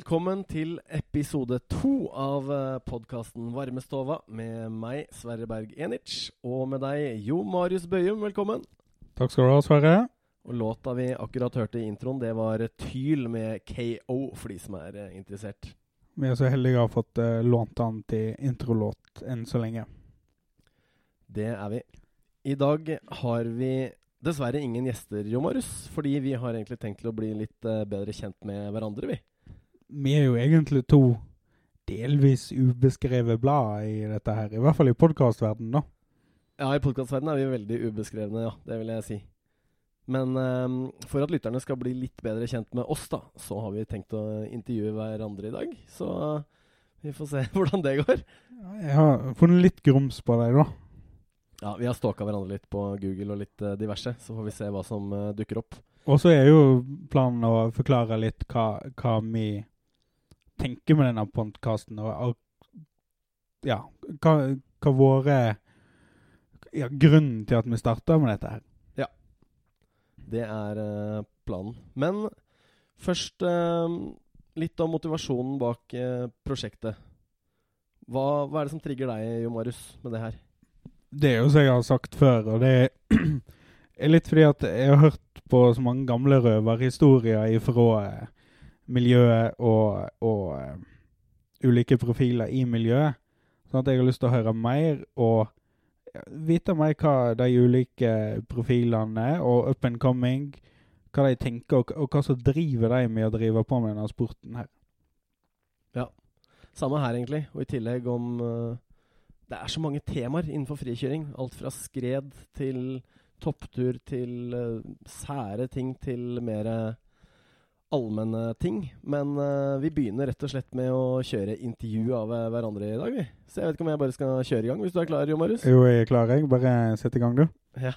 Velkommen til episode to av podkasten Varmestova med meg, Sverre Berg Enich, og med deg, Jo Marius Bøyum. Velkommen. Takk skal du ha, Sverre. Og Låta vi akkurat hørte i introen, det var Tyl med KO, for de som er eh, interessert. Vi er så heldige å ha fått uh, lånt den til introlåt enn så lenge. Det er vi. I dag har vi dessverre ingen gjester, Jo Marius, fordi vi har egentlig tenkt til å bli litt uh, bedre kjent med hverandre, vi. Vi er jo egentlig to delvis ubeskrevet blad i dette her, i hvert fall i podkastverdenen, da. Ja, i podkastverdenen er vi veldig ubeskrevne, ja. Det vil jeg si. Men um, for at lytterne skal bli litt bedre kjent med oss, da, så har vi tenkt å intervjue hverandre i dag. Så uh, vi får se hvordan det går. Ja, jeg har funnet litt grums på deg, da. Ja, vi har stalka hverandre litt på Google og litt uh, diverse, så får vi se hva som uh, dukker opp. Og så er jo planen å forklare litt hva, hva vi tenker med denne podkasten, og, og, ja, hva, hva våre ja, grunnen til at vi starta med dette her. Ja. Det er uh, planen. Men først uh, litt om motivasjonen bak uh, prosjektet. Hva, hva, er det som trigger deg, Jo Marius, med det her? Det er jo som jeg har sagt før, og det er litt fordi at jeg har hørt på så mange gamle røverhistorier fra miljøet og, og ulike profiler i miljøet. Sånn at jeg har lyst til å høre mer og vite mer hva de ulike profilene og up and coming, hva de tenker, og, og, hva som driver dem med å drive på med denne sporten her. Ja, samme her egentlig, og i tillegg om uh, Det er så mange temaer innenfor frikjøring. Alt fra skred til topptur til uh, sære ting til mer allmenne ting. Men uh, vi begynner rett og slett med å kjøre intervju av hverandre i dag, vi. Så jeg vet ikke om jeg bare skal kjøre i gang, hvis du er klar, Jo Marius? Jo, jeg er klar, jeg. Bare sett i gang, du. Ja.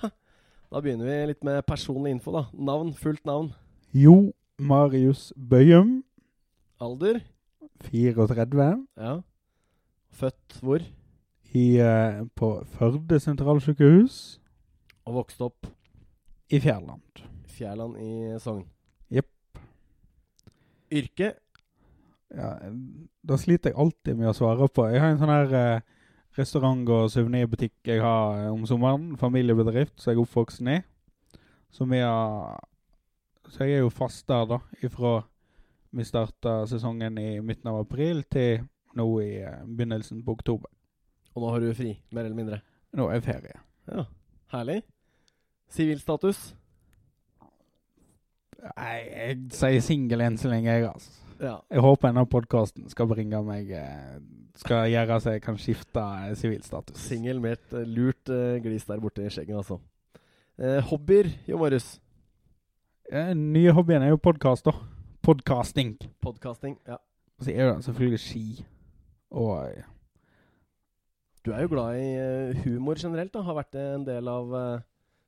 Da begynner vi litt med personlig info, da. Navn, fullt navn. Jo Marius Bøyum. Alder? 34. Ja. Født hvor? I, uh, på Førde sentralsykehus. Og vokst opp? I Fjærland. Fjærland i Sogn. Yrke? Ja, da sliter jeg alltid med å svare på. Jeg har en sånn her eh, restaurant- og suvenirbutikk jeg har eh, om sommeren. Familiebedrift som jeg er oppvokst i. Som jeg har Så jeg er jo fast der, da. Ifra vi starta sesongen i midten av april til nå i eh, begynnelsen på oktober. Og nå har du fri, mer eller mindre? Nå er ferie. Ja, herlig. Sivilstatus? Nei, jeg sier singel enn så lenge, jeg, altså. Ja. Jeg håper denne podkasten skal bringe meg eh, Skal gjøre så jeg kan skifte sivilstatus. Eh, Singel med et uh, lurt uh, glis der borte i skjegget, altså. Uh, hobbyer, Jo Marius? Ja, nye hobbyen er jo podkast, da. Podkasting. Podcasting, ja. Og så er det selvfølgelig ski. Og Du er jo glad i humor generelt, da. Har vært en del av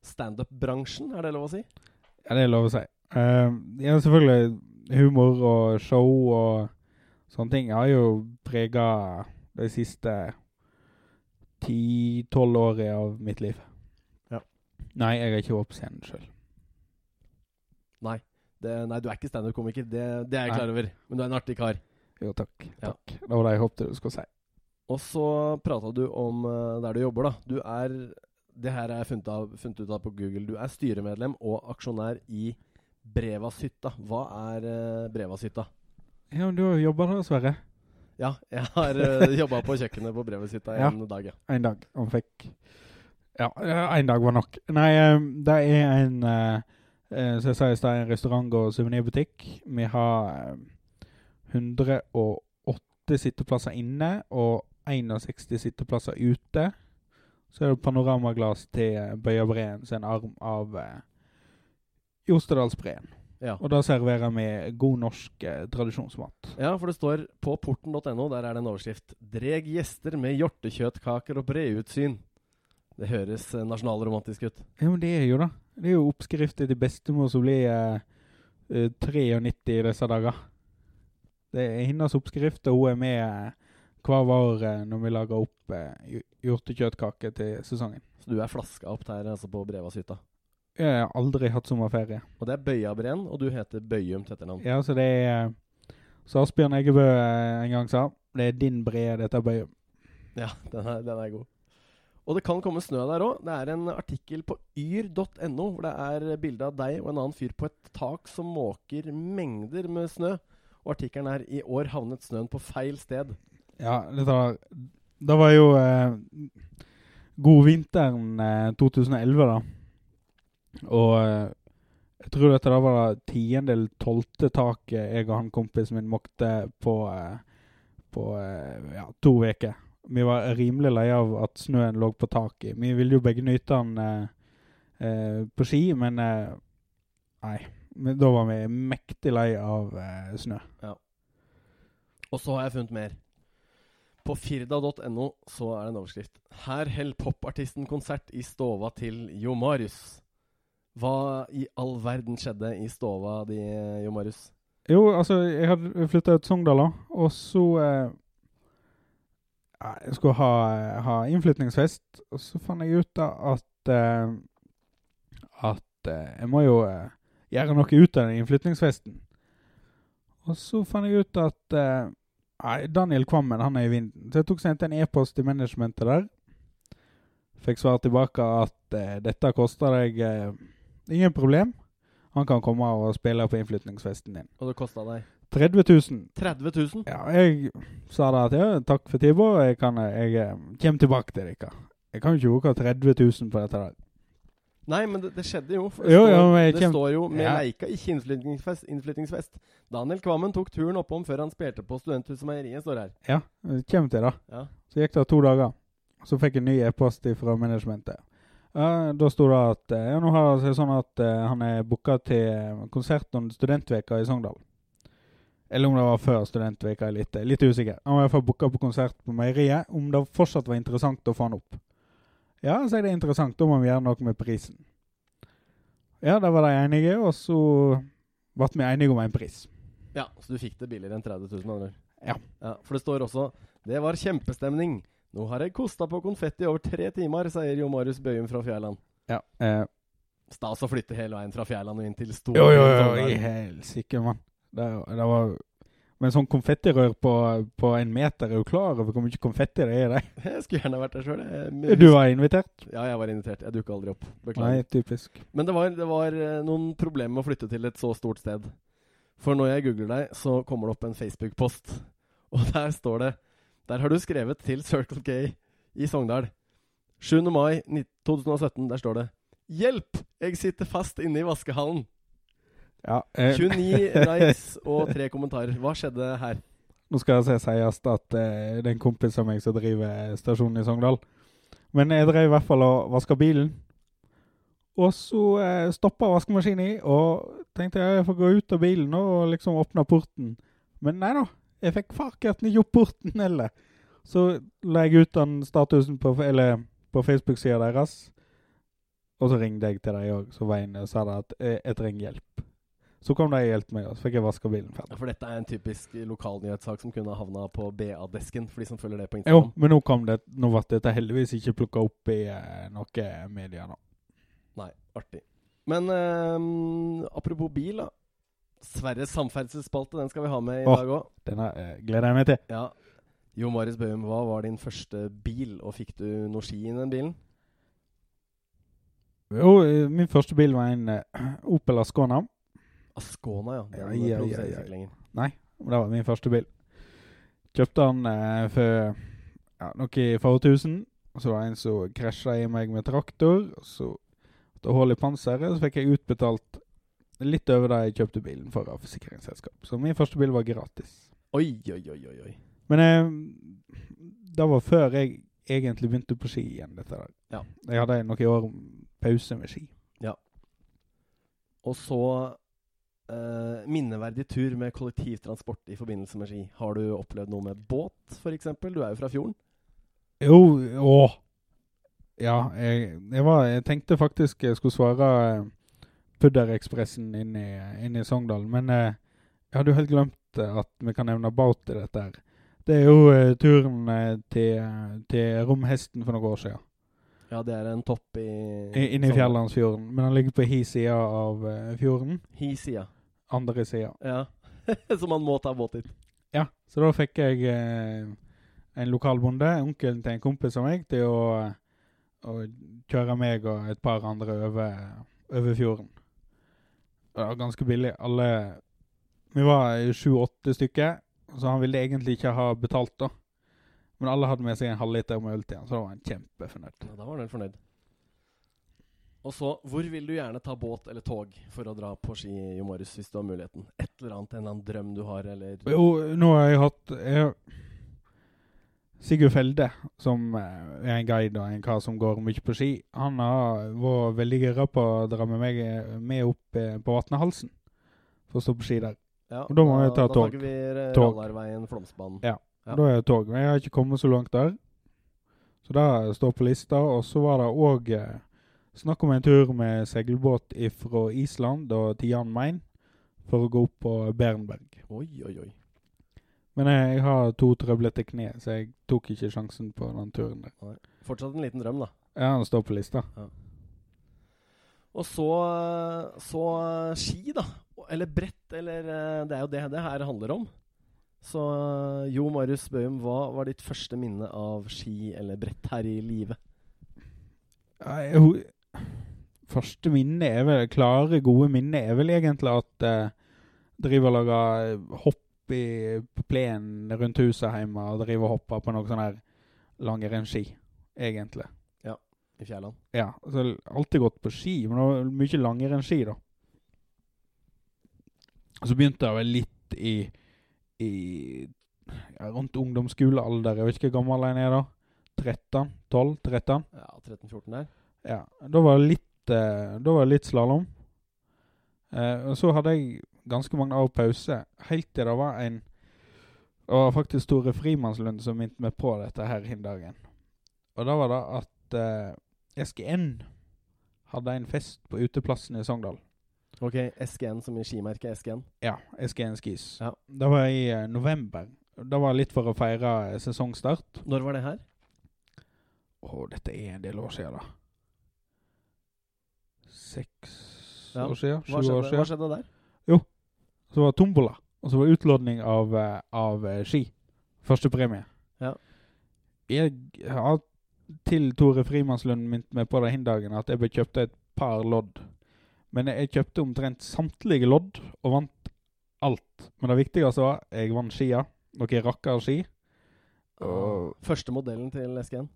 standup-bransjen, er det lov å si? Ja, det er lov å si. Ja, selvfølgelig humor og show og sånne ting har jo prega de siste ti-tolv årene av mitt liv. Ja. Nei, jeg er ikke vært på scenen sjøl. Nei. Det, nei, du er ikke standup-komiker. Det, det, er jeg klar over. Men du er en artig kar. Jo, takk. Ja. takk. Det var det jeg håpte du skulle si. Og så prata du om uh, der du jobber, da. Du er Det her er funnet, av, funnet ut av på Google. Du er styremedlem og aksjonær i Brevashytta. Hva er uh, Brevashytta? Ja, men du har jo jobba der, Sverre. Ja, jeg har uh, jobba på kjøkkenet på Brevashytta ja. en dag, ja. En dag. Han fikk Ja, en dag var nok. Nei, det er en uh, Som jeg sa i stad en restaurant- og suvenirbutikk. Vi har um, 108 sitteplasser inne og 61 sitteplasser ute. Så er det panoramaglass til Bøya Breen, som er en arm av uh, Jostedalsbreen. Ja. Og da serverer vi god norsk eh, tradisjonsmat. Ja, for det står på porten.no, der er det en overskrift 'Dreg gjester med hjortekjøttkaker og breutsyn'. Det høres eh, nasjonalromantisk ut. Ja, men det er jo da. Det er jo oppskrifter til bestemor som blir eh, eh, 93 i disse dager. Det er hennes oppskrift, og hun er med eh, hver vår eh, når vi lager opp eh, hjortekjøttkake til sesongen. Så du er flaska opp der altså på Brevashytta? Jeg har aldri hatt sommerferie. Og det er Bøyabreen, og du heter Bøyum til etternavn. Ja, så det er Så Asbjørn Eggebø eh, en gang sa det er din bre, dette Bøyum. Ja, den er, den er god. Og det kan komme snø der òg. Det er en artikkel på yr.no hvor det er bilde av deg og en annen fyr på et tak som måker mengder med snø. Og artikkelen er 'I år havnet snøen på feil sted'. Ja, dette var Det var jo eh, godvinteren eh, 2011, da. Og eh, jeg tror dette da var det tiende eller tolvte taket jeg og han kompisen min måkte på, eh, på eh, ja, to uker. Vi var rimelig lei av at snøen lå på taket. Vi ville jo begge nyte den eh, eh, på ski, men eh, nei. Men da var vi mektig lei av snø. Og så har jeg funnet mer. På firda.no så er det en overskrift. Her held popartisten konsert i stova til Jo Marius. Hva i all verden skjedde i stova di, Jo Marius? Jo, altså, jeg hadde flytta til Sogndal, da, og så eh, Jeg skulle ha, ha innflytningsfest, og så fant jeg ut da at eh, At eh, jeg må jo eh, gjøre noe ut av den innflytningsfesten. Og så fant jeg ut at eh, Daniel Kvammen, han er i vinden. Så jeg tok sendte en e-post til managementet der. Fikk svar tilbake at eh, dette koster deg eh, ingen problem. Han kan komme og spille på innflytningsfesten din. Og det kosta deg 30 000. 30 000? Ja, jeg sa da at ja, takk for tilbudet, jeg, kan, jeg eh, kommer tilbake til dere. Jeg kan jo ikke bruke 30 000 på dette der. Nei, men det, det skjedde jo. For det, Jo, står, jo, det kjem- står jo med Ja. leika, ikke innflytningsfest, innflytningsfest. Daniel Kvammen tok turen oppom før han spilte på Studenthuset Meieriet, står her. Ja, det kommer til da. Ja. Så gikk det to dager. Så fikk jeg en ny e-post fra managementet. Ja, da sto det at eh, ja, nå har det seg sånn at eh, han er booka til eh, konsert om studentveka i Sogndal. Eller om det var før studentveka, er litt, litt usikker. Han var i hvert fall booka på konsert på Meieriet. Om det fortsatt var interessant å få han opp. Ja, så er det interessant. Da må vi gjøre noe med prisen. Ja, da var de enige, og så ble vi enige om en pris. Ja, Så du fikk det billigere enn 30 000? Andre. Ja. ja. For det står også 'Det var kjempestemning'. Nå har jeg kosta på konfetti over tre timer, sier Jo Marius Bøyum fra Fjærland. Ja, eh, Stas å flytte hele veien fra Fjærland og inn til Stor. Jo, jo, jo, i helsike, mann. Det, det var Men sånn konfettirør på, på en meter, er du klar over hvor mye konfetti det er i det? Jeg skulle gjerne vært der sjøl. Du var invitert? Ja, jeg var invitert. Jeg dukka aldri opp. Nei, typisk. Men det var, det var eh, noen problemer med å flytte til et så stort sted. For når jeg googler deg, så kommer det opp en Facebook-post. Og der står det Der har du skrevet til Circle K i Sogndal. 7. mai 2017. Der står det Hjelp! Jeg sitter fast inne i vaskehallen. Ja, eh, 29 likes og tre kommentarer. Hva skjedde her? Nå skal det sies at eh, det er en kompis av meg som driver stasjonen i Sogndal. Men jeg drev i hvert fall og vaska bilen. Og så eh, stoppa vaskemaskinen i, og tenkte jeg jeg får gå ut av bilen og liksom åpne porten. Men nei da, jeg fikk fakkert ikke opp porten heller. Så la jeg ut den statusen på, på Facebook-sida deres. Og så ringte jeg til dem òg, så var jeg inne og sa det at jeg, jeg trenger hjelp. Så kom de og hjalp meg, og så fikk jeg vaska bilen ferdig. Ja, for dette er en typisk lokalnyhetssak som kunne ha havna på BA-desken, for de som følger det på Jo, men nå kom det Nå ble dette heldigvis ikke plukka opp i eh, noe media nå. Nei, artig. Men eh, apropos bil, da. Sverres samferdselsspalte, den skal vi ha med i oh, dag òg. Den er, uh, gleder jeg meg til. Ja. Jo Marius Bøhum, hva var din første bil, og fikk du noe ski i den bilen? Jo, eh, min første bil var en uh, Opel Ascona. Ascona, ja. Den Ja, ja, ja, ja, ja. lenger. Det var min første bil. Kjøpte den uh, for ja, noe i fortusen. Og så var det en som krasja i meg med traktor. Så måtte hull i panseret. Så fikk jeg utbetalt litt over da jeg kjøpte bilen for av forsikringsselskap. Så min første bil var gratis. Oi, oi, oi, oi. oi. Men eh, det var før jeg egentlig begynte på ski igjen. dette der. Ja. Jeg hadde noen år pause med ski. Ja. Og så eh, minneverdig tur med kollektivtransport i forbindelse med ski. Har du opplevd noe med båt, f.eks.? Du er jo fra fjorden. Jo, åh. Ja, jeg, jeg, var, jeg tenkte faktisk jeg skulle svare eh, Pudderekspressen inn i, inn i Sogndal, men eh, jeg hadde jo helt glemt eh, at vi kan nevne Bout i dette her. Det er jo eh, turen eh, til, til Romhesten for noen år siden. Ja, det er en topp i Inne i. Fjellandsfjorden. Men han ligger på hi sida av eh, fjorden. Hi sida. Andre sida. Ja. Så man må ta båt dit. Ja, så da fikk jeg eh, en lokal bonde, onkelen til en kompis av meg, til å, å kjøre meg og et par andre over, over fjorden. Var ganske billig. Alle Vi var sju-åtte stykker, så han ville egentlig ikke ha betalt, da. Men alle hadde med seg en halvliter med øl til han, så da var han kjempefornøyd. Ja, da var han fornøyd. Og så, hvor vil du gjerne ta båt eller tog for å dra på ski i morges, hvis du har muligheten? Et eller annet, en eller annen drøm du har, eller Jo, nå har jeg hatt jeg, Sigurd Felde, som eh, er en guide og en kar som går mye på ski, han har vært veldig gira på å dra med meg eh, med opp eh, på Vatnehalsen for å stå på ski der. Ja, Og da må vi ta Da tog. tar vi eh, Tog. Rallarveien, Flåmsbanen. Ja. Ja. Da er det tog. Men jeg har ikke kommet så langt der. Så det står på lista. Og så var det òg eh, snakk om en tur med seilbåt fra Island og til Jan Mayen for å gå opp på Berenberg. Oi, oi, oi. Men jeg, jeg har to trøblete kne, så jeg tok ikke sjansen på den turen der. Fortsatt en liten drøm, da. Ja, den står på lista. Og så, så ski, da. Eller brett, eller eh, Det er jo det det her handler om. Så Jo Marius Bøhum, hva var ditt første minne av ski eller brett her i livet? Ja, Første minne er vel Klare, gode minne er vel egentlig at eh, driver og lager hopp i, på plenen rundt huset hjemme og driver og hopper på noe sånn her langrennsski, egentlig. I fjellene. Ja, så alltid gått på ski, men det var mye langrennsski, da. Så begynte jeg vel litt i, i ja, rundt ungdomsskolealder. Jeg vet ikke hvor gammel jeg er da. 13? 12? 13? Ja, 13-14 der. Ja, da var det litt, eh, litt slalåm. Eh, og så hadde jeg ganske mange år pause, helt til det var en Det var faktisk Tore Frimannslund som minte meg på dette her den dagen. Og da var det at uh, SGN hadde en fest på uteplassen i Sogndal. Ok, SGN som i skimerket SGN. Ja, SGN Skis. Ja. Det var i uh, november. Det var litt for å feire uh, sesongstart. Når var det her? Å, dette er en del år siden, da. Seks Ja. år siden? Sju år siden? hva skjedde der? Så var det tombola, og så var det utlodning av, eh, av eh, ski. Første premie. Ja. Jeg har til Tore Frimannslund minnet meg på det den dagen at jeg ble kjøpte et par lodd. Men jeg kjøpte omtrent samtlige lodd og vant alt. Men det viktigste var jeg vant skia. Noen rakkerski. Og Første modellen til SGN?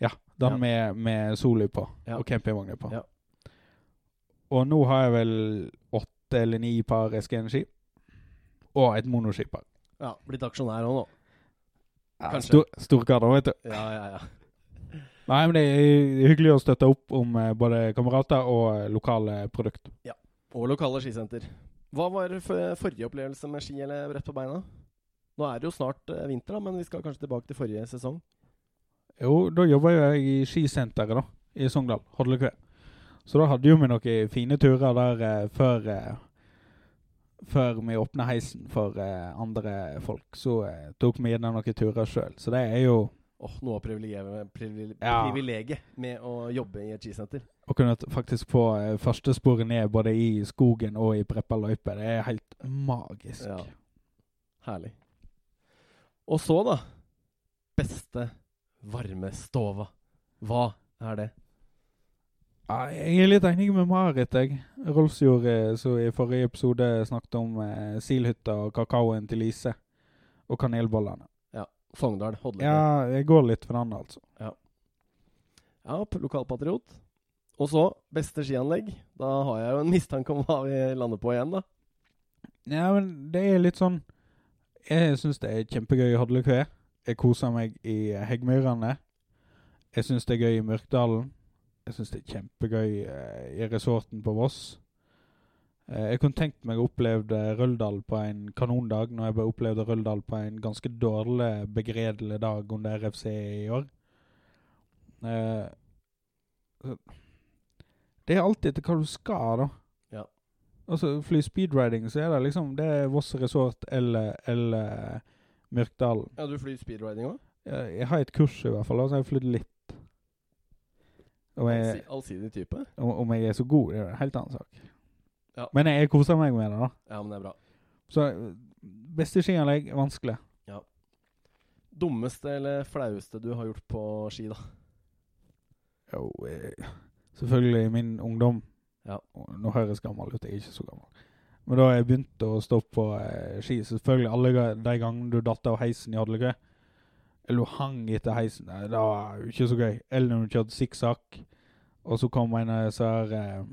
ja, den Ja. med, med Soli på. Ja. Og campingvogner på. Ja. Og nå har jeg vel åtte eller ni par SGN-ski. Og et monoskipper. Ja, Blitt aksjonær òg nå. Ja, Kanskje. stor, Storkader, vet du. Ja, ja, ja. Nei, men det er hyggelig å støtte opp om eh, både kamerater og eh, lokale produkt. Og lokale skisenter. Hva var for, forrige opplevelse med ski eller brett på beina? Nå er det jo snart eh, vinter, da, men vi skal kanskje tilbake til forrige sesong. Jo, da jobba jeg i skisenteret da, i Sogndal, Hodlekve. Så da hadde jo vi noen fine turer der eh, før eh, Før vi åpna heisen for eh, andre folk. Så tok vi gjerne noen turer sjøl. Så det er jo Åh, Noe av privilegiet, privile- Ja. med å jobbe i et skisenter. å kunne faktisk få eh, førstesporet ned både i skogen og i preppa løype. Det er helt magisk. Ja. Herlig. Og så, da. Beste varme stova. Hva er det? Ja, jeg er litt enig med Marit, jeg. Rolfsjord, som i forrige episode snakket om eh, silhytta og kakaoen til Lise. Og kanelbollene. Sogndal. Hodle. Ja, jeg går litt for den, altså. Ja, ja lokalpatriot. Og så beste skianlegg. Da har jeg jo en mistanke om hva vi lander på igjen, da. Ja, men det er litt sånn Jeg syns det er kjempegøy i Hodlekve. Jeg koser meg i Heggmyrene. Jeg syns det er gøy i Myrkdalen. Jeg syns det er kjempegøy eh, i resorten på Voss. Eh, jeg kunne tenkt meg å oppleve Røldal på en kanondag, når jeg bare opplevde Røldal på en ganske dårlig, begredelig dag under RFC i år. Eh, det er alltid etter hva du skal, da. Ja. Altså, fly speedriding, så er det liksom Det er Voss resort eller, eller Myrkdalen. Ja, du flyr speedriding òg? Jeg, jeg har et kurs, i hvert fall. Altså, jeg har flydd litt. Om jeg, Allsidig type? om, om jeg er så god, det er en helt annen sak. Ja. Men jeg, koser meg med det, da. Ja, men det er bra. Så beste skianlegg vanskelig. Ja. Dummeste eller flaueste du har gjort på ski, da? Jo, eh, selvfølgelig i min ungdom. Ja. Nå høres gammel ut, jeg er ikke så gammel. Men da jeg begynte å stå på eh, ski, selvfølgelig alle de gangene du datt av heisen i Hadlegø, eller hun hang etter heisen, nei, det var ikke så gøy. Eller når hun kjørte sikksakk, og så kom en av disse her eh,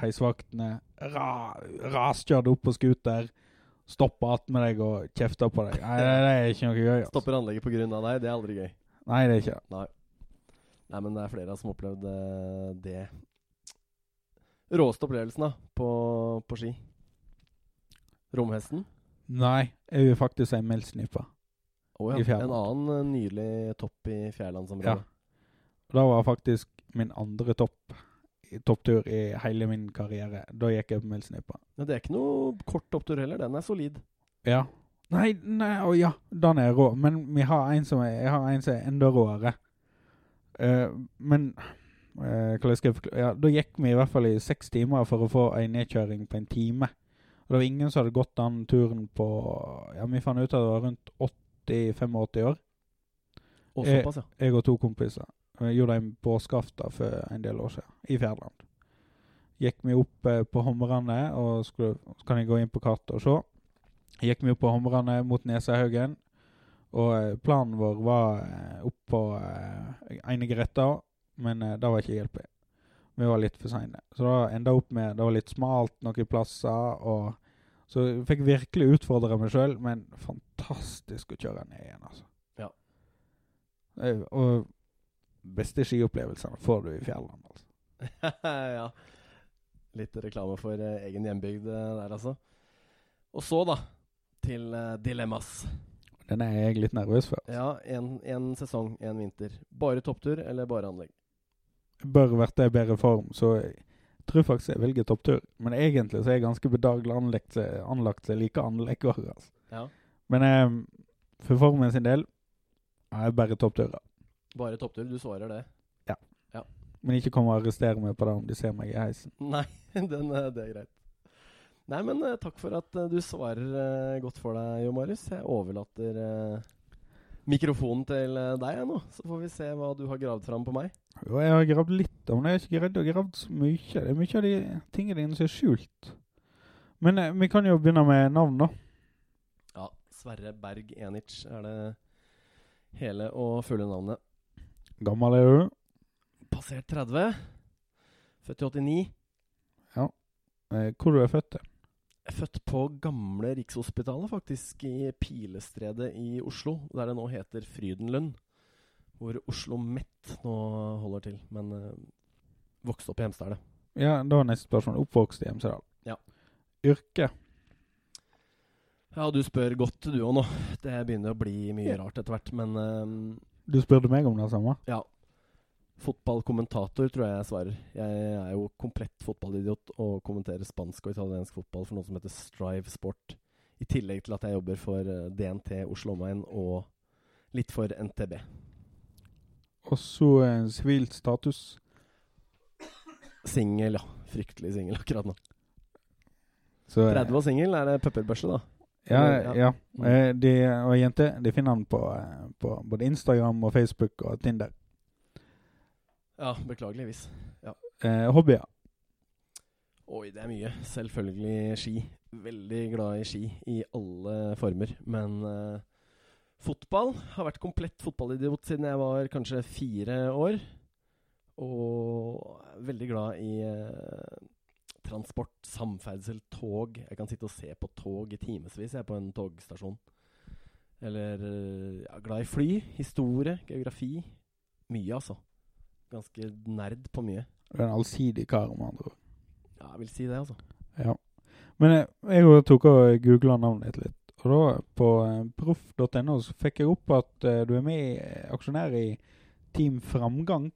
heisvaktene, ra, raskjørte opp på scooter, stoppa attmed deg og kjefta på deg. Nei, det, det er ikke noe gøy. Altså. Stopper anlegget av deg, det er aldri gøy. Nei, det er ikke Nei. Nei, men det er flere som har opplevd eh, det. Råeste opplevelsen da, på, på ski? Romhesten? Nei, jeg vil faktisk si Melsnipa. ja. I. Fjærland. En annen eh, nydelig topp i Fjærlandsområdet. Ja. Da var faktisk min andre topp topptur i hele min karriere. Da gikk jeg på Melsnipa. Men det er ikke noe kort topptur heller. Den er solid. Ja. Nei, nei, å ja, den er rå. Men vi har en som er, jeg har en som er enda råere. Uh, men uh, ja, Da gikk vi i hvert fall i seks timer for å få en nedkjøring på en time. Og det var ingen som hadde gått den turen på Ja, vi fant ut at det var rundt 80-85 år. Og Eh, såpass, ja. Jeg og to kompiser. Og gjorde en påskeaften for en del år siden, i Fjærland. Gikk vi opp eh, på Homrane, og skulle, så kan jeg gå inn på kartet og se. Gikk vi opp på Homrane mot Nesahaugen, og eh, planen vår var eh, opp på eh, Einegretta, men eh, det var ikke hjelp i. Vi var litt for seine. Så da enda opp med Det var litt smalt noen plasser, og så jeg fikk virkelig utfordre meg sjøl, men fantastisk å kjøre ned igjen, altså. Ja. Og beste skiopplevelsene får du i fjellene, altså. ja. Litt reklame for eh, egen hjembygd eh, der, altså. Og så, da, til eh, dilemmas. Den er jeg litt nervøs for. Ja, en sesong, en vinter. Bare topptur eller bare anlegg? Bør vært i bedre form, så jeg tror faktisk jeg velger topptur. Men egentlig så er jeg ganske bedagelig anlagt, anlagt så anlegg altså. Ja. Men eh, for formen sin del er jeg bare toppturer. Bare topptur. Du svarer det. Ja. Men ikke kom og arrestere meg på det om de ser meg i heisen. Nei, den, eh, det er greit. Nei, men uh, takk for at uh, du svarer uh, godt for deg, Jo Marius. Jeg overlater mikrofonen til deg nå, så får vi se hva du har gravd fram på meg. Jo, jeg har gravd litt, men jeg har ikke greid å gravd så mye. Det er mye av de tingene dine som er skjult. Men vi kan jo begynne med navn, da. Ja, Sverre Berg Enich er det hele og fulle navnet. Gammel er du? Passert 30. Født i 89. Eh, hvor du er født? er Født på gamle Rikshospitalet, faktisk, i Pilestredet i Oslo. Der det nå heter Frydenlund. Hvor Oslo Met nå holder til. Men eh, vokste opp i Hemsedal. Ja, da er neste spørsmål. Oppvokst i Hemsedal. Ja. Yrke? Ja, du spør godt du òg nå. Det begynner å bli mye Ja. rart etter hvert. Men eh, Du spurte meg om det samme. ja. Fotballkommentator tror jeg jeg svarer. Jeg er jo komplett fotballidiot og kommenterer spansk og italiensk fotball for noe som heter Strive Sport. I tillegg til at jeg jobber for eh, DNT Oslo Omegn og litt for NTB. Og så en sivilt status. Singel, ja. Fryktelig singel akkurat nå. Så, eh, 30 og singel, er det pepperbørse, da? Ja, Ja. ja. Eh, de, og jenter, de finner han på, eh, på både Instagram og Facebook og Tinder. Ja, beklageligvis. Eh, hobbyer? Oi, det er mye. Selvfølgelig ski. Veldig glad i ski i alle former. Men eh, fotball har vært komplett fotballidiot siden jeg var kanskje fire år. Og veldig glad i eh, transport, samferdsel, tog. Jeg kan sitte og se på tog i timevis jeg på en togstasjon. Eller eh, ja, glad i fly, historie, geografi. Mye, altså. Ganske nerd på mye. Du er en allsidig kar, med andre ord. Ja, jeg vil si det, altså. Ja. Men jeg, jeg tok og googla navnet ditt litt. Og da, på eh, proff.no, så fikk jeg opp at uh, du er med eh, aksjonær i Team Framgang.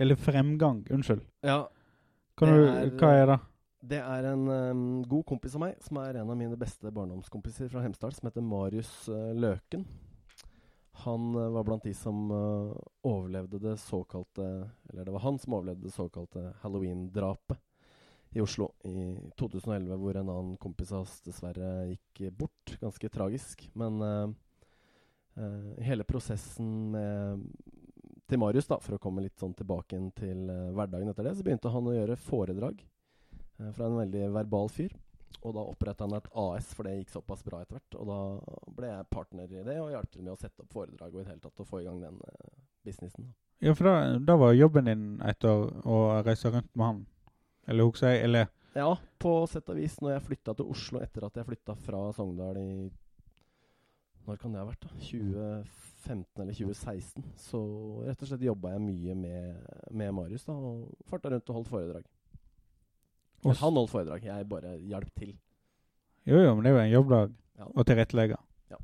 Eller Fremgang, unnskyld. Ja, du, er- hva er det? Det er en um, god kompis av meg, som er en av mine beste barndomskompiser fra Hemsedal, som heter Marius uh, Løken. Han uh, var blant de som uh, overlevde det såkalte Eller det var han som overlevde det såkalte halloween-drapet i Oslo i 2011, hvor en annen kompis av oss dessverre gikk bort. Ganske tragisk. Men hele prosessen med, til Marius, da, for å komme litt sånn tilbake inn til uh, hverdagen etter det, så begynte han å gjøre foredrag uh, fra en veldig verbal fyr. Og da oppretta han et AS, for det gikk såpass bra etter hvert. Og da ble jeg partner i det og hjalp til med å sette opp foredrag og i det hele tatt å få i gang den uh, businessen. Ja, for da, da var jobben din et år å reise rundt med han? Eller husker jeg, eller Ja, på sett og vis. Når jeg flytta til Oslo etter at jeg flytta fra Sogndal i Når kan det ha vært? da? 2015 eller 2016. Så rett og slett jobba jeg mye med, med Marius da, og farta rundt og holdt foredrag. Og han holdt foredrag, jeg bare hjalp til. Jo, jo, men det er jo en jobbdag Ja. å tilrettelegge. Ja.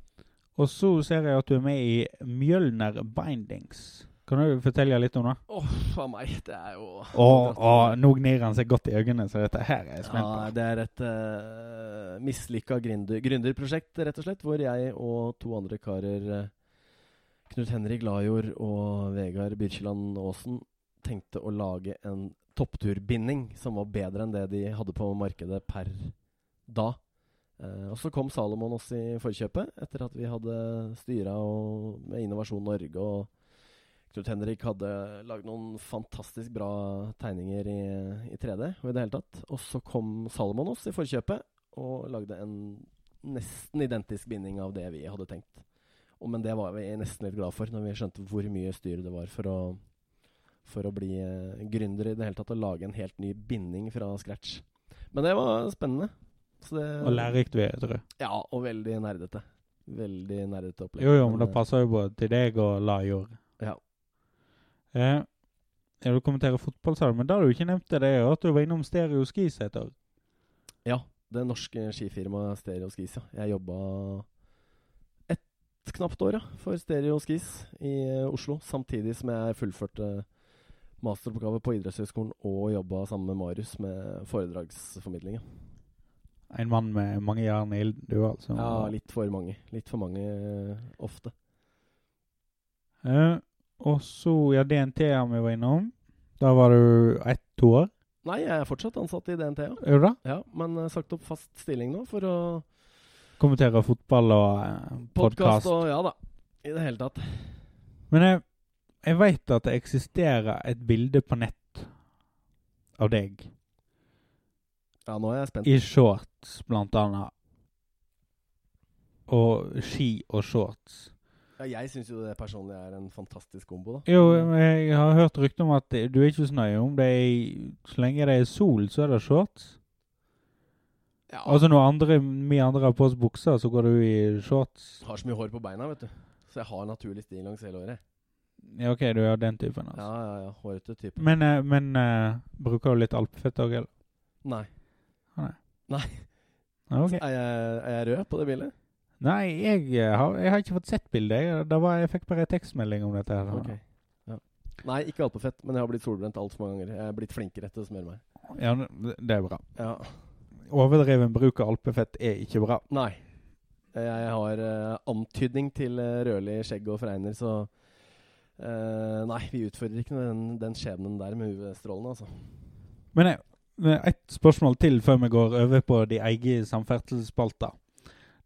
Og så ser jeg at du er med i Mjølner Bindings. Kan du fortelle litt om det? Åh, for meg, det er jo Og, og nå gnir han seg godt i øynene, så dette her er jeg spent Ja, det er et uh, mislykka gründerprosjekt, rett og slett, hvor jeg og to andre karer, eh, Knut Henrik Lajord og Vegard Byrkjeland Aasen, tenkte å lage en toppturbinding som var bedre enn det de hadde på markedet per da. Uh, og så kom Salomon oss i forkjøpet, etter at vi hadde styra med Innovasjon Norge. og Knut Henrik hadde lagd noen fantastisk bra tegninger i, i 3D. Og i det hele tatt. Og så kom Salomon oss i forkjøpet og lagde en nesten identisk binding av det vi hadde tenkt. Og, men det var vi nesten litt glad for, når vi skjønte hvor mye styr det var for å, for å bli eh, gründer i det hele tatt og lage en helt ny binding fra scratch. Men det var spennende. Så det, Og lærerikt, vil jeg. Ja, og veldig nerdete. Veldig nerdete opplegg. Jo, jo, men det passer jo både til deg og Lajord. Eh, jeg vil kommentere fotball, sa du, men da har du ikke nevnt det, er at du var innom Stereo Skis et år. Ja, det norske skifirmaet Stereo Skis, ja. Jeg jobba et knapt år ja, for Stereo Skis i eh, Oslo, samtidig som jeg fullførte masteroppgave på idrettshøyskolen og jobba sammen med Marius med foredragsformidling. En mann med mange jern i ilden, du altså. Ja, litt for mange. Litt for mange eh, ofte. Eh, og så, ja, DNT har vi var innom. Da var du ett-to år. Nei, jeg er fortsatt ansatt i DNT, ja. Er du da? ja men uh, sagt opp fast stilling nå for å Kommentere fotball og uh, podkast podkast. og Ja da. I det hele tatt. Men jeg, jeg veit at det eksisterer et bilde på nett av deg Ja, nå er jeg spent. i shorts, blant annet. Og ski og shorts. Ja, jeg syns jo det personlig er en fantastisk kombo, da. Jo, jeg har hørt rykter om at du er ikke så nøye om det er Så lenge det er sol, så er det shorts. Ja, Altså når andre, vi andre har på oss bukser, så går du i shorts. Har så mye hår på beina, vet du. Så jeg har naturlig stil langs hele året. Ja, ok, du er den typen. altså. Ja, ja, ja. Hårete type. Men, eh, men uh, bruker du litt alpefett òg, eller? Nei. Nei Er, jeg, er jeg rød på det bildet? Nei, jeg eh, har, jeg har ikke fått sett bildet. Jeg, da var, jeg fikk bare en tekstmelding om dette. her. Okay. Ja. Nei, ikke alpefett, men jeg har blitt solbrent altfor mange ganger. Jeg er blitt flinkere til å smøre meg. Ja, det er bra. Ja. Overdreven bruk av alpefett er ikke bra. Nei. Jeg har uh, antydning til uh, rødlig skjegg og fregner, så uh, Nei, vi utfordrer ikke den, den skjebnen der med UV-strålene, altså. Men jeg, ett spørsmål til før vi går over på de egne samferdselsspalter.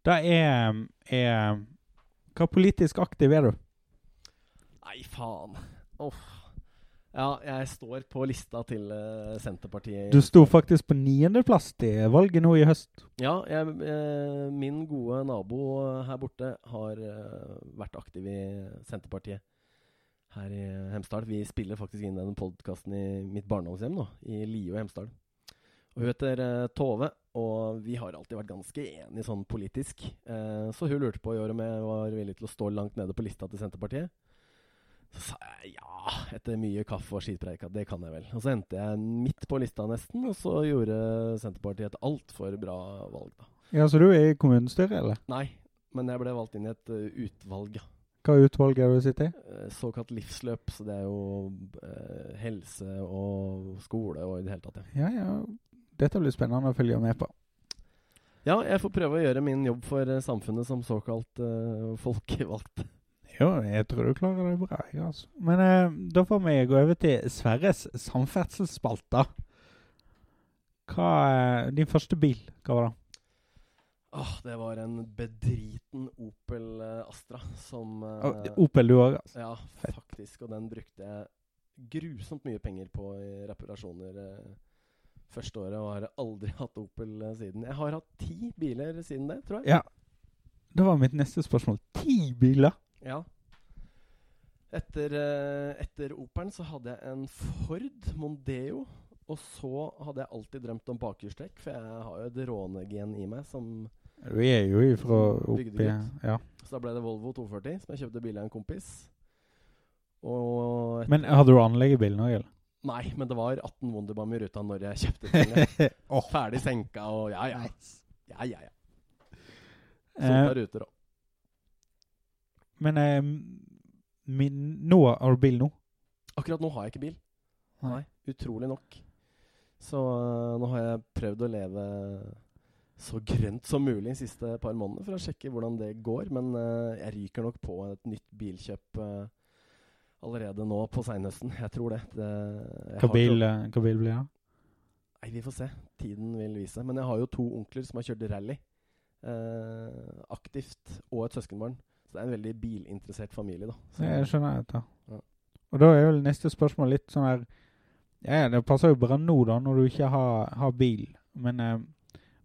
Det er, er Hva politisk aktiv er du? Nei, faen. Uff. Ja, jeg står på lista til uh, Senterpartiet. Du sto faktisk på niendeplass til valget nå i høst. Ja, jeg, eh, min gode nabo her borte har uh, vært aktiv i Senterpartiet her i Hemsedal. Vi spiller faktisk inn den podkasten i mitt barndomshjem nå, i Lio i Hemsedal. Og Hun heter eh, Tove, og vi har alltid vært ganske enige sånn politisk. Eh, så hun lurte på i år om jeg var villig til å stå langt nede på lista til Senterpartiet. Så sa jeg ja, etter mye kaffe og skitpreik, at det kan jeg vel. Og så endte jeg midt på lista nesten, og så gjorde Senterpartiet et altfor bra valg, da. Ja, Så du er i kommunestyret, eller? Nei, men jeg ble valgt inn i et uh, utvalg. Hva utvalg er du sitter i? Eh, såkalt livsløp, så det er jo eh, helse og skole og i det hele tatt, ja. Ja, ja. Dette blir spennende å følge med på. Ja, jeg får prøve å gjøre min jobb for eh, samfunnet som såkalt uh, folkevalgt. Jo, jeg tror du klarer det bra. Jeg, altså. Men uh, da får vi gå over til Sverres samferdselsspalta. Hva er din første bil? Hva var det? Åh, det var en bedriten Opel eh, Astra som eh, Å, Opel du òg, altså. Ja, faktisk. Og den brukte jeg grusomt mye penger på i reparasjoner eh, første året, og har aldri hatt Opel eh, siden. Jeg har hatt ti biler siden det, tror jeg. Ja. Det var mitt neste spørsmål. Ti biler? Ja. Etter, eh, etter Opelen så hadde jeg en Ford Mondeo. Og så hadde jeg alltid drømt om bakhjulstrekk, for jeg har jo et rånegen i meg. Som, Du er jo ifra oppi. Ja. så da ble det Volvo 240, som jeg kjøpte bil av en kompis. Men hadde du anlegg i bilen òg, eller? Nei, men det var 18 Wonderbam i ruta når jeg kjøpte den. oh. Ferdig senka og ja, ja. Ja, ja, ja. Eh, ruter òg. men eh, min, nå har du bil nå? Akkurat nå har jeg ikke bil. Nei. Nei, utrolig nok. Så uh, nå har jeg prøvd å leve så grønt som mulig de siste par månedene for å sjekke hvordan det går. Men uh, jeg ryker nok på et nytt bilkjøp øh, allerede nå på seinhøsten. Jeg tror det. det Hva bil, blir det? Nei, vi får se. Tiden vil vise. Men jeg har jo to onkler som har kjørt rally eh, aktivt, og et søskenbarn. Så det er en veldig bilinteressert familie, da. Så, Jeg skjønner jeg. Ja. Og da er vel neste spørsmål litt sånn her Ja, det passer jo bra nå, da, når du ikke har, har bil. Men eh,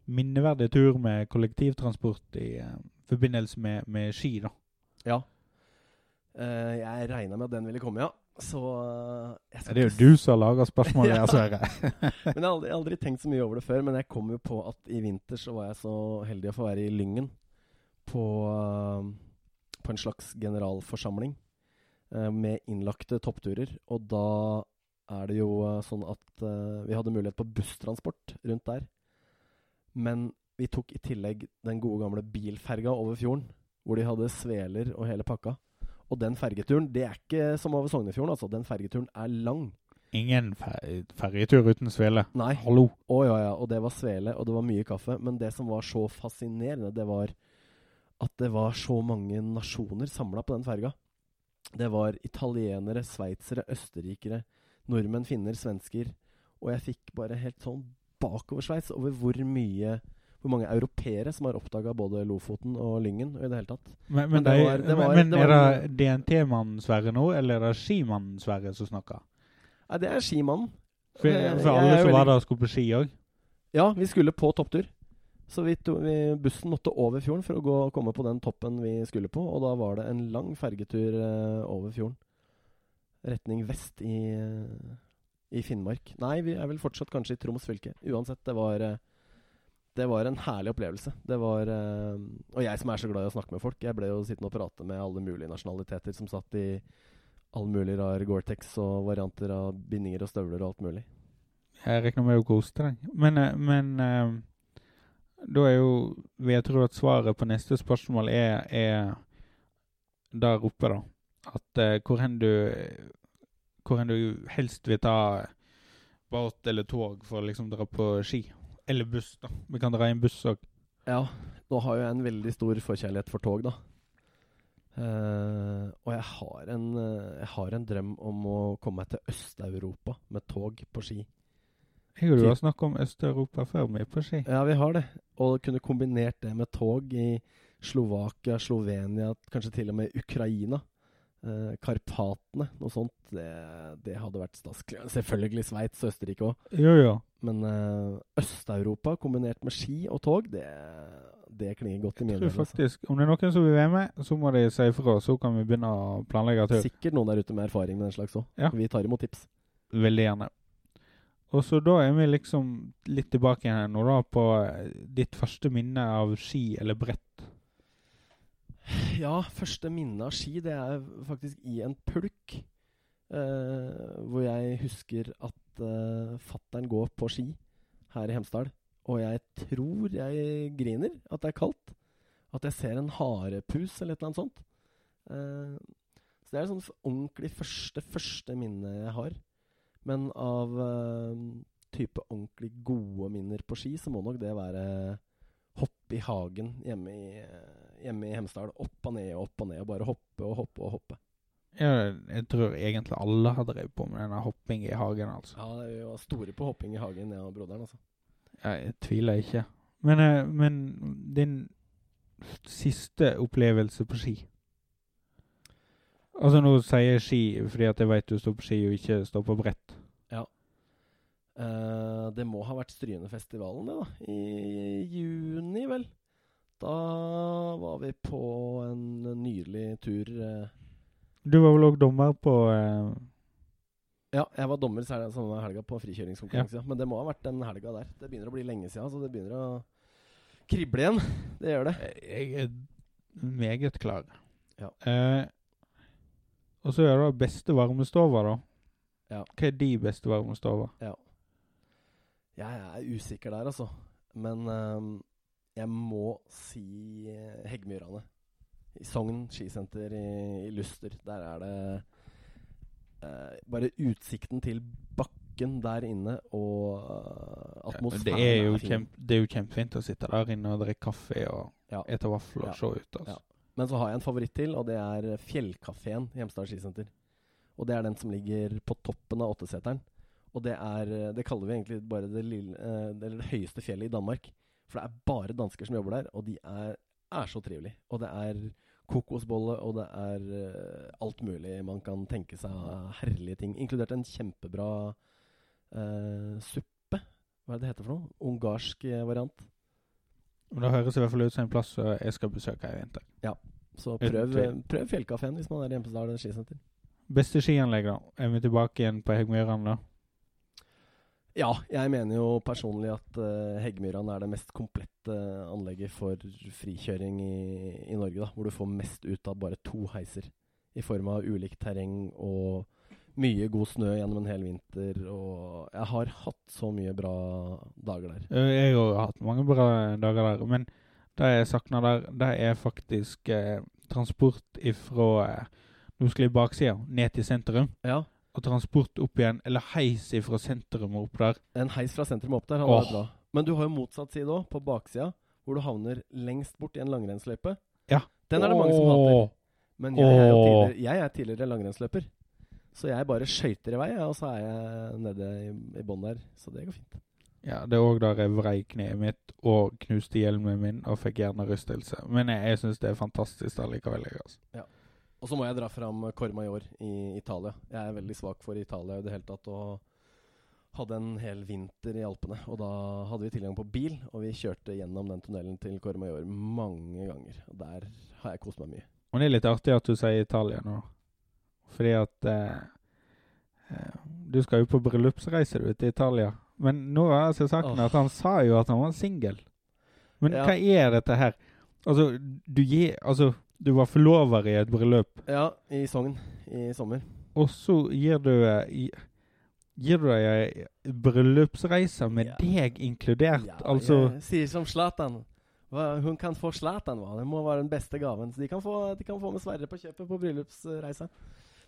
minneverdig tur med kollektivtransport i eh, forbindelse med, med ski, da. Ja. Eh, jeg regna med at den ville komme, ja. Så uh, jeg skal Det er jo du som har laga spørsmålet, Ja. Sverre. Men jeg har aldri, aldri tenkt så mye over det før. Men jeg kom jo på at i vinter så var jeg så heldig å få være i Lyngen på, uh, på en slags generalforsamling med innlagte toppturer. Og da er det jo sånn at vi hadde mulighet på busstransport rundt der. Men vi tok i tillegg den gode gamle bilferga over fjorden, hvor de hadde sveler og hele pakka. Og den fergeturen, det er ikke som over Sognefjorden, altså. Den fergeturen er lang. Ingen fer ferjetur uten svele. Nei. Hallo. Å ja, ja. Og det var svele, og det var mye kaffe. Men det som var så fascinerende, det var at det var så mange nasjoner samla på den ferga. Det var italienere, sveitsere, østerrikere, nordmenn, finner, svensker. Og jeg fikk bare helt sånn bakoversveis over hvor mye hvor mange europeere som har oppdaga både Lofoten og Lyngen i det hele tatt. Men, men, Men det var- det var- men det er det DNT-mannen Sverre nå, eller er det skimannen Sverre som snakker? Nei, det er skimannen. For, Eh, for alle som var der skulle på ski òg? Ja, vi skulle på topptur. Så vi to, vi, bussen måtte over fjorden for å gå, komme på den toppen vi skulle på. Og da var det en lang fergetur uh, over fjorden. Retning vest i, uh, i Finnmark. Nei, vi er vel fortsatt kanskje i Troms fylke. Uansett, det var eh, Det var en herlig opplevelse. Det var eh, Og jeg som er så glad i å snakke med folk. Jeg ble jo sittende og prate med alle mulige nasjonaliteter som satt i all mulig rar Gore-Tex og varianter av bindinger og støvler og alt mulig. Jeg regner med å koste deg. Men, eh, men eh, da er jo vil Jeg tro at svaret på neste spørsmål er, er der oppe, da. At eh, hvor hen du Hvor hen du helst vil ta båt eller tog for å liksom dra på ski. Eller buss, da. Vi kan dra i en buss òg. Ja, nå har jo jeg en veldig stor forkjærlighet for tog, da. Uh, og jeg har, en, eh, jeg har en drøm om å komme meg til Øst-Europa med tog på ski. Jeg har du har snakket om Øst-Europa før vi er på ski. Ja, vi har det. Og kunne kombinert det med tog i Slovakia, Slovenia, kanskje til og med Ukraina. Eh, Karpatene, noe sånt. Det, det hadde vært staskelig. Selvfølgelig Sveits og Østerrike òg. Ja, ja. Men uh, Øst-Europa kombinert med ski og tog, det, det klinger godt i mine ører. altså. faktisk, Om det er noen som vil være med, så må de si ifra. Så kan vi begynne å planlegge tur. Sikkert noen der ute med erfaring med den slags òg. Ja. Vi tar imot tips. Veldig gjerne. Og så da er vi liksom litt tilbake igjen nå da på eh, ditt første minne av ski eller brett. Ja, første minne av ski, det er faktisk i en pulk. eh, hvor jeg husker at eh, fattern går på ski her i Hemsedal. Og jeg tror jeg griner at det er kaldt. At jeg ser en harepus eller et eller annet sånt. Eh, så det er sånn ordentlig første, første minne jeg har. Men av eh, type ordentlig gode minner på ski, så må nok det være hopp i hagen hjemme i, eh, hjemme i Hemsedal. Opp og ned og opp og ned, og bare hoppe og hoppe og hoppe. Ja, jeg tror egentlig alle har drevet på med denne hopping i hagen, altså. Ja, vi var store på hopping i hagen, jeg og broderen. altså. Jeg tviler ikke. Men, eh, men din siste opplevelse på ski? Altså Nå sier jeg ski fordi at jeg vet du står på ski og ikke står på brett. Eh, det må ha vært Strynefestivalen, det, da. I juni, vel. Da var vi på en nydelig tur. eh. Du var vel òg dommer på eh, Ja, jeg var dommer samme helga på frikjøringskonkurranse. Ja. Men det må ha vært den helga der. Det begynner å bli lenge siden, så det begynner å krible igjen. Det gjør det. Jeg er meget klar. Ja. Eh, og så er det beste varmestova, da. Ja. Hva er de beste varmestova? Jeg er usikker der, altså. Men ehm, jeg må si eh, Heggmyrane. I Sogn skisenter i, i Luster. Der er det eh, Bare utsikten til bakken der inne og uh, Ja, atmosfæren det, er jo fin. kjempe, det er jo kjempefint å sitte der inne og drikke kaffe og Ja. ete vafler og Ja. se ut. Altså. Ja. Men så har jeg en favoritt til, og det er Fjellkafeen Hjemstad skisenter. Og det er den som ligger på toppen av åtteseteren. Og det er Det kaller vi egentlig bare det, lille, eh, det, det høyeste fjellet i Danmark. For det er bare dansker som jobber der, og de er, er så trivelige. Og det er kokosbolle, og det er eh, alt mulig man kan tenke seg herlige ting. Inkludert en kjempebra uh, suppe. Hva er det det heter for noe? Ungarsk eh, variant. Men Det høres i hvert fall ut som en plass jeg skal besøke i vinter. Så prøv, prøv Fjellkafeen hvis man er i Hempesdal skisenter. Beste skianlegg, da? Er vi tilbake igjen på Heggmyran, da? Ja, jeg mener jo personlig at uh, Heggmyran er det mest komplette anlegget for frikjøring i, i Norge. da, Hvor du får mest ut av bare to heiser. I form av ulikt terreng og mye god snø gjennom en hel vinter. Og jeg har hatt så mye bra dager der. Eh, Jeg har hatt mange bra dager der, men det jeg savner der, det er faktisk eh, transport ifra eh, Nå skal jeg baksida, ned til sentrum. Ja, Og transport opp igjen, eller heis fra sentrum og opp der. En heis fra sentrum opp der hadde vært bra. Men du har jo motsatt side òg, på baksida. Hvor du havner lengst bort i en langrennsløype. Ja. Den er det mange som hater. Men jeg er jo tidligere, jeg er tidligere langrennsløper. Så jeg bare skøyter i vei, og så er jeg nede i, i bånn der. Så det går fint. Ja, det er òg der jeg vrei kneet mitt og knuste hjelmen min og fikk hjernerystelse. Men jeg, jeg syns det er fantastisk allikevel. Altså. Og så må jeg dra fram Corma i år i Italia. Jeg er veldig svak for Italia i det hele tatt. Og hadde en hel vinter i Alpene. Og da hadde vi tilgang på bil, og vi kjørte gjennom den tunnelen til Corma i år mange ganger. Og der har jeg kost meg mye. Og det er litt artig at du sier Italia nå. Fordi at eh, eh, Du skal jo på bryllupsreise du til Italia. Men nå er altså saken oh. at han sa jo at han var singel. Men Ja. hva er dette her? Altså, du gir Altså, du var forlover i et bryllup, Ja, i Sogn i sommer. og så gir du eh, Gir du deg ei bryllupsreise med Ja. deg inkludert? Ja, altså jeg sier som Zlatan. Hun kan få Zlatan, hva? Det må være den beste gaven. Så de kan få, de kan få med Sverre på kjøpet på bryllupsreise.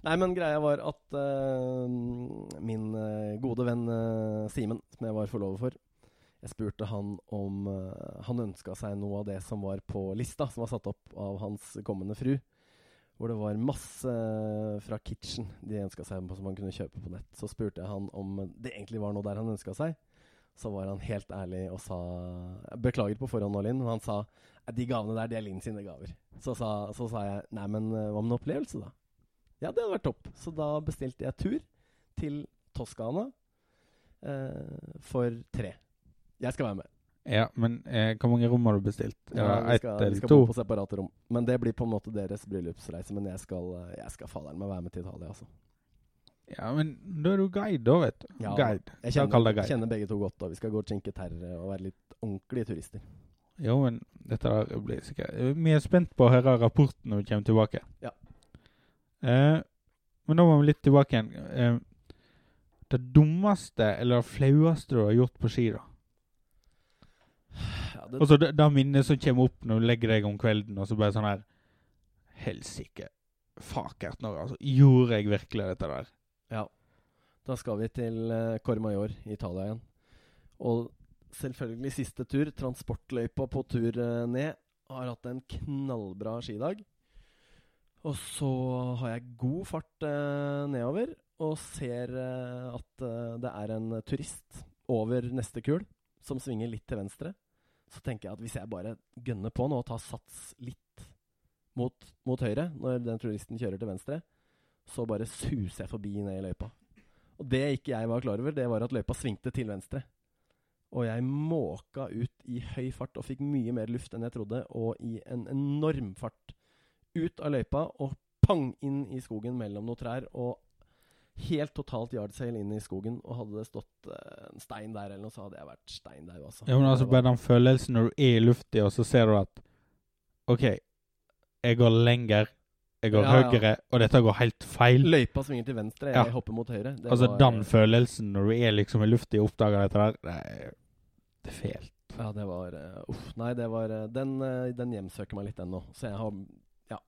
Nei, men greia var at uh, min uh, gode venn uh, Simen, som jeg var forlover for Jeg spurte han om uh, han ønska seg noe av det som var på lista, som var satt opp av hans kommende fru. Hvor det var masse fra Kitchen de ønska seg som han kunne kjøpe på nett. Så spurte jeg han om det egentlig var noe der han ønska seg. Så var han helt ærlig og sa Beklager på forhånd, nå, Linn, men han sa de gavene der, de er Linn sine gaver. Så sa, så sa jeg nei, men eh, hva med en opplevelse, da? Ja, det hadde vært topp. Så da bestilte jeg tur til Toskana eh, for tre. Jeg skal være med. Ja, men eh, hvor mange rom har du bestilt? Ja, vi Ett skal, vi eller skal to? bo på separate rom. Men det blir på en måte deres bryllupsreise. Men jeg skal, eh, jeg skal fader'n meg være med til Italia, altså. Ja, men da er du guide, da, vet du. Ja, guide. Jeg kjenner, guide. kjenner begge to godt, og vi skal gå og chinke terre og være litt ordentlige turister. Jo, men dette blir sikkert Vi er spent på å høre rapporten når vi kommer tilbake. Ja. Eh, men da må vi litt tilbake igjen. Eh, det dummeste eller det flaueste du har gjort på ski, da? Ja, det, Altså det, det minnet som kommer opp når du legger deg om kvelden, og så bare sånn her Helsike. Fakert nå, altså. Gjorde jeg virkelig dette der? Ja. Da skal vi til uh, Cormaior i Italia igjen. Og selvfølgelig siste tur. Transportløypa på tur uh, ned. Har hatt en knallbra skidag. Og så har jeg god fart uh, nedover og ser eh, at eh, det er en turist over neste kul som svinger litt til venstre. Så tenker jeg at hvis jeg bare gønner på nå og tar sats litt mot, mot høyre når den turisten kjører til venstre, så bare suser jeg forbi ned i løypa. Og det ikke jeg var klar over, det var at løypa svingte til venstre. Og jeg måka ut i høy fart og fikk mye mer luft enn jeg trodde, og i en enorm fart ut av løypa og pang inn i skogen mellom noen trær. Og helt totalt yardsail inn i skogen. Og hadde det stått eh, en stein der eller noe, så hadde jeg vært steindaud, altså. Ja, men altså bare den følelsen når du er i lufta, og så ser du at OK, jeg går lenger, jeg går Ja, ja. høyere, og dette går helt feil. Løypa svinger til venstre, jeg Ja. hopper mot høyre. Det altså var- den følelsen når du er liksom i lufta og oppdager dette der, det er, det er fælt. Ja, det var uh, Uff. Nei, det var uh, Den, den hjemsøker meg litt ennå. Så jeg har ja,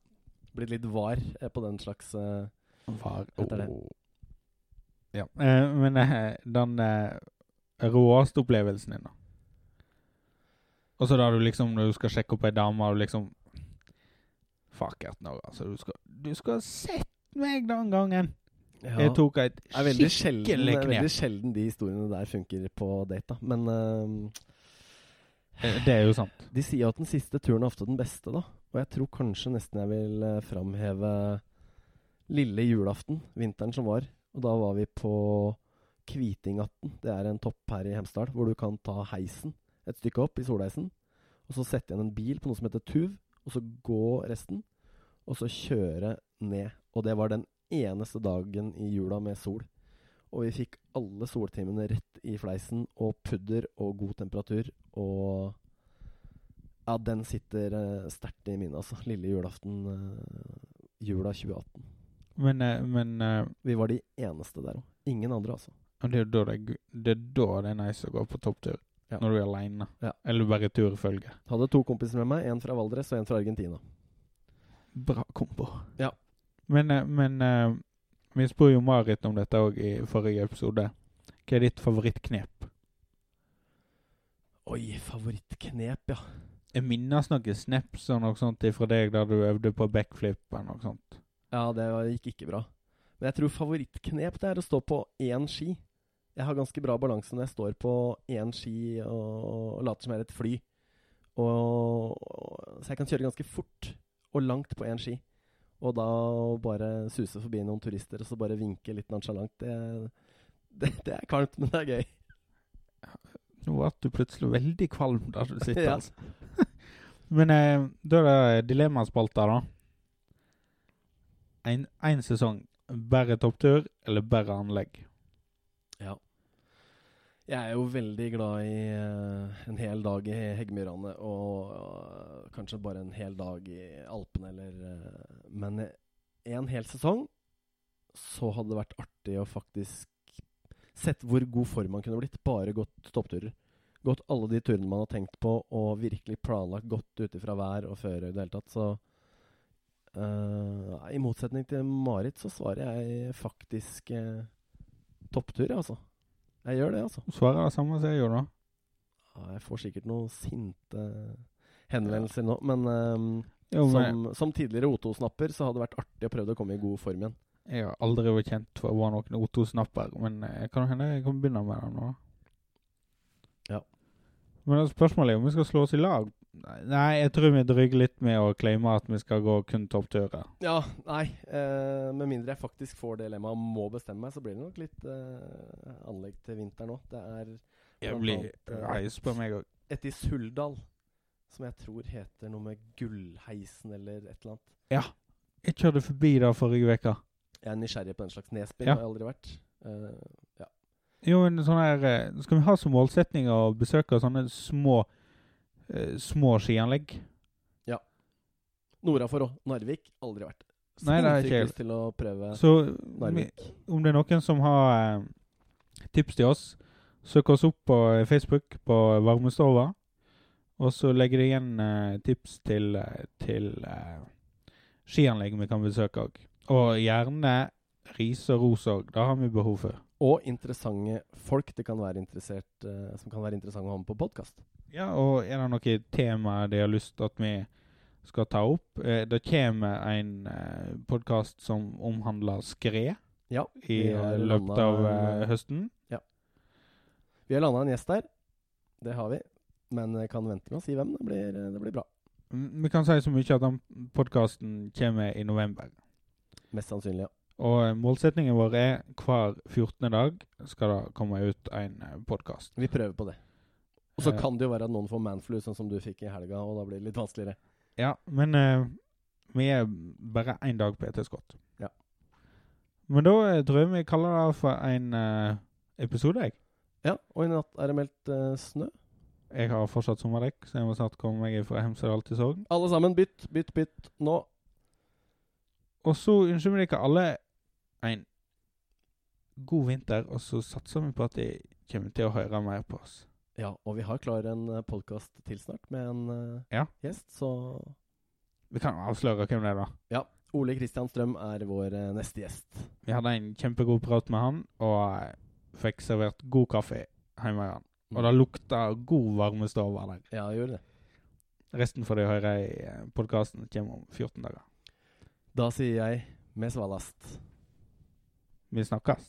blitt litt var på den slags Var, Oh. Ja, eh, men eh, den eh, råeste opplevelsen din, da? Og så da du liksom, når du skal sjekke opp ei dame, og du liksom Fuck it nå, altså. Du skal, du skal ha sett meg den gangen! ja, Jeg tok et skikkelig sjelden, knep. det er veldig sjelden de historiene der funker på date, da. Men Eh, Det er jo sant. de sier at den siste turen er ofte den beste, da. Og jeg tror kanskje nesten jeg vil eh, framheve lille julaften, vinteren som var. Og da var vi på Kvitingatten. Det er en topp her i Hemsedal hvor du kan ta heisen et stykke opp i solheisen. Og så sette igjen en bil på noe som heter Tuv, og så gå resten. Og så kjøre ned. Og det var den eneste dagen i jula med sol. Og vi fikk alle soltimene rett i fleisen, og pudder og god temperatur. Og ja, den sitter uh, sterkt i minnet, altså. Lille julaften. eh, jula 2018. Men, eh, men eh, Vi var de eneste der òg. Ingen andre, altså. det er da det, det er da det er nice å gå på topptur. Ja. Når du er aleine. Ja. Eller bare turfølge. Hadde to kompiser med meg. En fra Valdres og en fra Argentina. Bra kombo. Ja. Men, eh, men vi spurte jo Marit om dette òg i forrige episode. Hva er ditt favorittknep? Oi, favorittknep, ja. Jeg minnes noen snaps og noe sånt fra deg der du øvde på backflip eller noe sånt. Ja, det gikk ikke bra. Men jeg tror favorittknep det er å stå på én ski. Jeg har ganske bra balanse når jeg står på én ski og, og later som jeg er et fly. Og, og, så jeg kan kjøre ganske fort og langt på én ski. Og da bare suse forbi noen turister og så bare vinke litt nonsjalant, det, det, det er kvalmt, men det er gøy. Nå ble du plutselig veldig kvalm der du sitter. Altså. Men eh, da er det dilemmaspalta, da. Én sesong. Bare topptur eller bare anlegg? Ja. Jeg er jo veldig glad i uh, en hel dag i Heggmyrane og uh, kanskje bare en hel dag i Alpene eller uh, Men en hel sesong så hadde det vært artig å faktisk sett hvor god form man kunne blitt. Bare gått toppturer. Gått alle de turene man har tenkt på, og virkelig planlagt godt ut ifra vær og føre i det hele tatt. Så eh, i motsetning til Marit så svarer jeg faktisk uh, topptur, altså. Jeg gjør det, altså. Svarer det samme som jeg gjør da. Ja, jeg får sikkert noen sinte henvendelser nå, men um, Jo, som, som tidligere O2-snapper så hadde det vært artig å prøve å komme i god form igjen. jeg har aldri vært kjent for å være noen O2-snapper, men eh, kan hende jeg kan begynne med det nå. Ja. Men spørsmålet er om vi skal slå oss i lag. Nei, jeg tror vi drygger litt med å claime at vi skal gå kun toppturer. Ja, nei. Eh, med mindre jeg faktisk får dilemmaet og må bestemme meg, så blir det nok litt eh, anlegg til vinteren òg. Det er Jeg Blant blir annet, eh, reis på meg òg. et i Suldal som jeg tror heter noe med Gullheisen eller et eller annet. Ja. Jeg kjørte forbi det forrige uke. Jeg er nysgjerrig på den slags nedspill. Ja. har jeg aldri vært. Eh, ja. Jo, men sånn her eh, Skal vi ha som målsetning å besøke sånne små eh, små skianlegg? Nordafor òg. Narvik, aldri vært. Nei, det er ikke lyst til å prøve Så Narvik. om det er noen som har eh, tips til oss, søk oss opp på eh, Facebook på Varmestova. Og så legger de igjen eh, tips til, eh, til eh, skianlegg vi kan besøke òg. Og gjerne ris og ros òg. Det har vi behov for. Og interessante folk det kan være interessert, som kan være interessante å ha med på podkast. Ja, og er det noen temaer de har lyst til at vi skal ta opp? Eh, det kommer en eh, podkast som omhandler skred Ja, i eh, løpet av landet eh, en- Ja. Vi har landa en gjest der. Det har vi. Men jeg kan vente med å si hvem. Det blir, det blir bra. Vi kan si så mye at den podkasten kommer i november. Mest sannsynlig, ja. Og målsettingen vår er hver 14. dag skal det komme ut en podkast. Vi prøver på det. Og så kan det jo være at noen får manflu, sånn som du fikk i helga, og da blir det litt vanskeligere. Ja, men uh, vi er bare én dag på etterskudd. Ja. Men da eh, tror jeg vi kaller det for en uh, episode, jeg. Ja, og i natt er det meldt uh, snø. Jeg har fortsatt sommerdekk, så jeg må snart komme meg fra Hemsedal til Sogn. Alle sammen, bytt, bytt, bytt nå. Og så ønsker vi dere alle en god vinter, og så satser vi på at de kommer til å høre mer på oss. Ja, og vi har klar en podkast til snart med en eh, Ja. gjest, så Vi kan avsløre hvem det er, da. ja. Ole Kristian Strøm er vår eh, neste gjest. Vi hadde en kjempegod prat med han, og eh, fikk servert god kaffe hjemme med han. Og det lukta god varmestove der. Ja, gjør det. Resten får de høre i podkasten. Kommer om 14 dager. Da sier jeg med svalast. Vi snakkes.